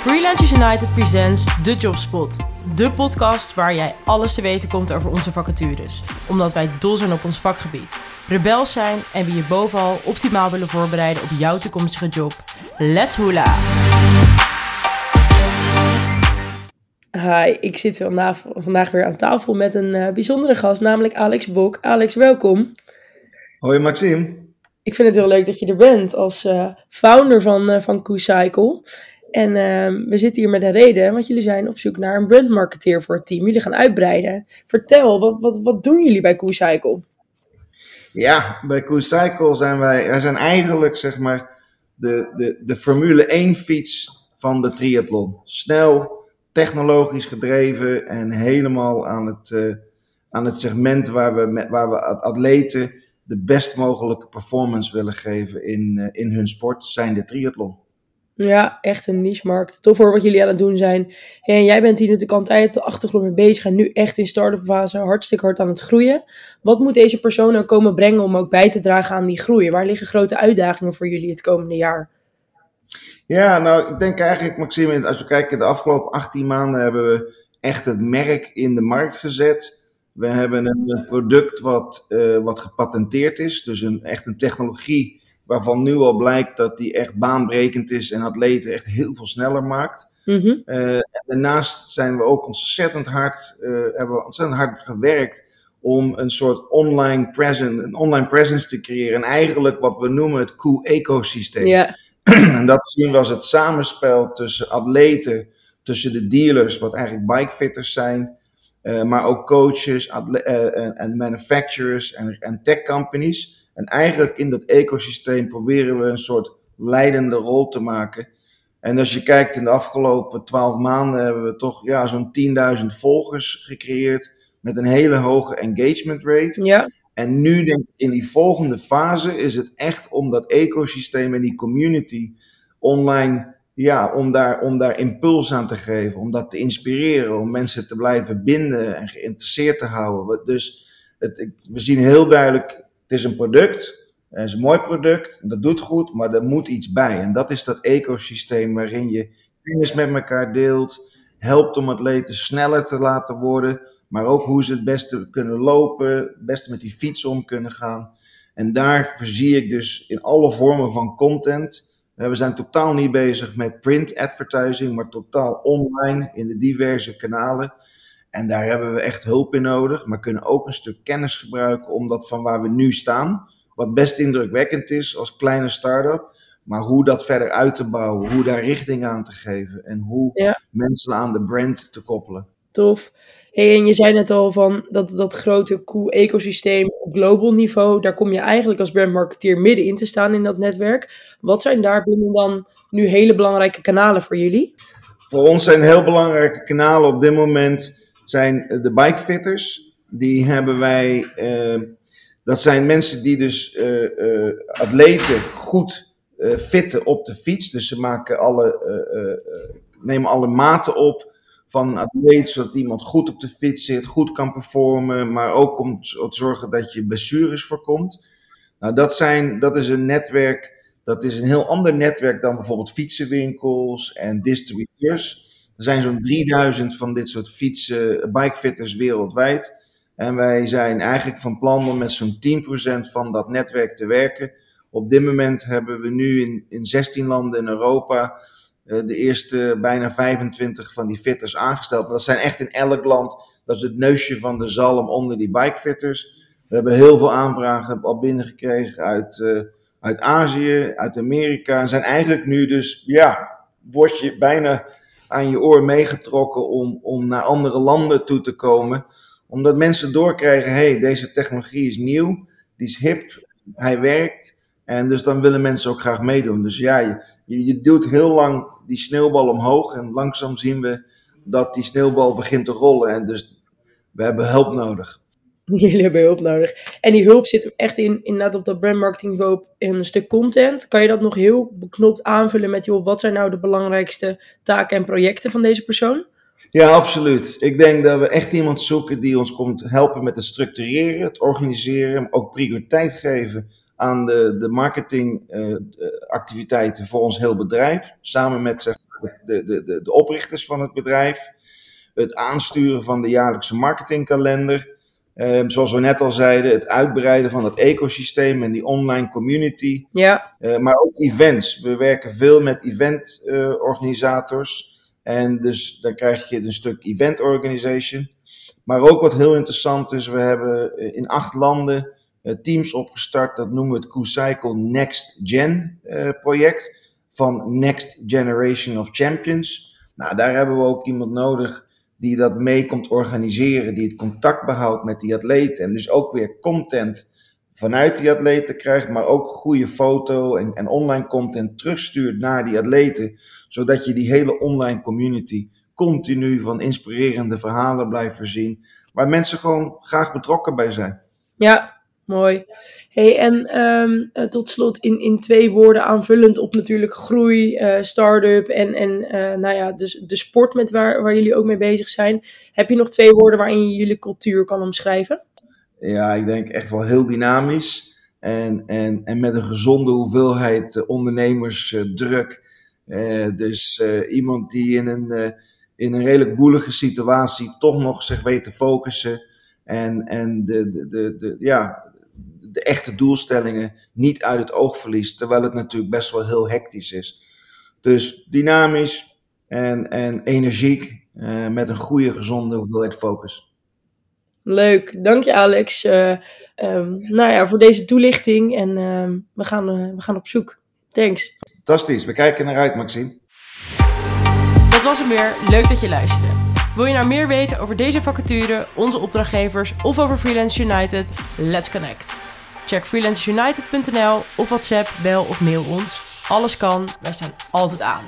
Freelancers United presents The Jobspot. De podcast waar jij alles te weten komt over onze vacatures. Omdat wij dol zijn op ons vakgebied. Rebels zijn en we je bovenal optimaal willen voorbereiden op jouw toekomstige job. Let's hula! Hi, ik zit vandaag, vandaag weer aan tafel met een uh, bijzondere gast, namelijk Alex Bok. Alex, welkom. Hoi Maxime. Ik vind het heel leuk dat je er bent als uh, founder van, uh, van Q-Cycle. En uh, we zitten hier met een reden, want jullie zijn op zoek naar een brandmarketeer voor het team. Jullie gaan uitbreiden. Vertel, wat, wat, wat doen jullie bij Q-Cycle? Ja, bij Q-Cycle zijn wij, wij zijn eigenlijk zeg maar de, de, de Formule 1 fiets van de triathlon. Snel, technologisch gedreven en helemaal aan het, uh, aan het segment waar we, waar we atleten de best mogelijke performance willen geven in, uh, in hun sport, zijn de triathlon. Ja, echt een niche-markt. Tof hoor wat jullie aan het doen zijn. En jij bent hier natuurlijk altijd de achtergrond mee bezig en nu echt in start-up fase hartstikke hard aan het groeien. Wat moet deze persoon nou komen brengen om ook bij te dragen aan die groei? Waar liggen grote uitdagingen voor jullie het komende jaar? Ja, nou, ik denk eigenlijk, Maxime, als we kijken, de afgelopen 18 maanden hebben we echt het merk in de markt gezet. We hebben een product wat, uh, wat gepatenteerd is, dus een, echt een technologie waarvan nu al blijkt dat die echt baanbrekend is en atleten echt heel veel sneller maakt. Mm -hmm. uh, daarnaast zijn we ook ontzettend hard, uh, hebben we ontzettend hard gewerkt om een soort online presence, een online presence te creëren. En eigenlijk wat we noemen het Q-ecosysteem. Yeah. en dat zien we als het samenspel tussen atleten, tussen de dealers, wat eigenlijk bikefitters zijn, uh, maar ook coaches en manufacturers en tech companies. En eigenlijk in dat ecosysteem proberen we een soort leidende rol te maken. En als je kijkt in de afgelopen twaalf maanden hebben we toch ja, zo'n 10.000 volgers gecreëerd met een hele hoge engagement rate. Ja. En nu denk ik in die volgende fase is het echt om dat ecosysteem en die community online, ja, om daar, om daar impuls aan te geven, om dat te inspireren, om mensen te blijven binden en geïnteresseerd te houden. Dus het, we zien heel duidelijk, het is een product, het is een mooi product, dat doet goed, maar er moet iets bij. En dat is dat ecosysteem waarin je kennis met elkaar deelt, helpt om atleten sneller te laten worden, maar ook hoe ze het beste kunnen lopen, het beste met die fiets om kunnen gaan. En daar zie ik dus in alle vormen van content. We zijn totaal niet bezig met print advertising, maar totaal online in de diverse kanalen. En daar hebben we echt hulp in nodig, maar kunnen ook een stuk kennis gebruiken om dat van waar we nu staan, wat best indrukwekkend is als kleine start-up, maar hoe dat verder uit te bouwen, hoe daar richting aan te geven en hoe ja. mensen aan de brand te koppelen. Tof. Hey, en je zei net al van dat, dat grote Q-ecosysteem op global niveau, daar kom je eigenlijk als brandmarketeer middenin te staan in dat netwerk. Wat zijn daar binnen dan nu hele belangrijke kanalen voor jullie? Voor ons zijn heel belangrijke kanalen op dit moment zijn de bikefitters. Die hebben wij, uh, dat zijn mensen die dus uh, atleten goed fitten op de fiets. Dus ze maken alle, nemen alle maten op van een atleet, zodat iemand goed op de fiets zit, goed kan performen, maar ook om te zorgen dat je blessures voorkomt. Nou, dat, zijn, dat is een netwerk, dat is een heel ander netwerk dan bijvoorbeeld fietsenwinkels en distributeurs. Er zijn zo'n 3000 van dit soort fietsen, bikefitters wereldwijd. En wij zijn eigenlijk van plan om met zo'n 10% van dat netwerk te werken. Op dit moment hebben we nu in, in 16 landen in Europa de eerste bijna 25 van die fitters aangesteld. Dat zijn echt in elk land, dat is het neusje van de zalm onder die bikefitters. We hebben heel veel aanvragen al binnengekregen uit, uh, uit Azië, uit Amerika. En zijn eigenlijk nu dus, ja, word je bijna aan je oor meegetrokken om, om naar andere landen toe te komen. Omdat mensen doorkrijgen, hey, deze technologie is nieuw, die is hip, hij werkt. En dus dan willen mensen ook graag meedoen. Dus ja, je, je duwt heel lang die sneeuwbal omhoog. En langzaam zien we dat die sneeuwbal begint te rollen. En dus we hebben hulp nodig. Jullie hebben hulp nodig. En die hulp zit echt in, inderdaad op dat brandmarketing niveau in een stuk content. Kan je dat nog heel beknopt aanvullen met, joh, wat zijn nou de belangrijkste taken en projecten van deze persoon? Ja, absoluut. Ik denk dat we echt iemand zoeken die ons komt helpen met het structureren, het organiseren, ook prioriteit geven aan de, de marketingactiviteiten uh, voor ons heel bedrijf. Samen met de, de, de, de oprichters van het bedrijf. Het aansturen van de jaarlijkse marketingkalender. Ehm, zoals we net al zeiden, het uitbreiden van het ecosysteem en die online community. Ja. Uh, maar ook events. We werken veel met eventorganisators. en dus dan krijg je een stuk event organization. Maar ook wat heel interessant is, we hebben in acht landen uh, teams opgestart. Dat noemen we het Q-Cycle Next Gen uh, project. Van Next Generation of Champions. Nou, daar hebben we ook iemand nodig die dat mee komt organiseren, die het contact behoudt met die atleten. En dus ook weer content vanuit die atleten krijgt, maar ook goede foto en, en online content terugstuurt naar die atleten, zodat je die hele online community continu van inspirerende verhalen blijft voorzien, waar mensen gewoon graag betrokken bij zijn. Ja, Mooi. Hey, en um, tot slot in, in twee woorden aanvullend op natuurlijk groei, uh, start-up en, en uh, nou ja, dus de sport met waar, waar jullie ook mee bezig zijn. Heb je nog twee woorden waarin je jullie cultuur kan omschrijven? Ja, ik denk echt wel heel dynamisch en, en, en met een gezonde hoeveelheid ondernemersdruk. dus iemand die in een, in een redelijk woelige situatie toch nog zich weet te focussen. En, en de, de, de, de, ja, de echte doelstellingen niet uit het oog verliest. Terwijl het natuurlijk best wel heel hectisch is. Dus dynamisch en, en energiek uh, met een goede, gezonde hoeveelheid focus. Leuk, dank je Alex. Uh, um, nou ja, voor deze toelichting en uh, we, gaan, we gaan op zoek. Thanks. Fantastisch, we kijken naar uit, Maxime. Dat was hem weer. Leuk dat je luisterde. Wil je nou meer weten over deze vacature, onze opdrachtgevers of over Freelance United? Let's connect. Check freelanceunited.nl of WhatsApp, bel of mail ons. Alles kan, wij staan altijd aan.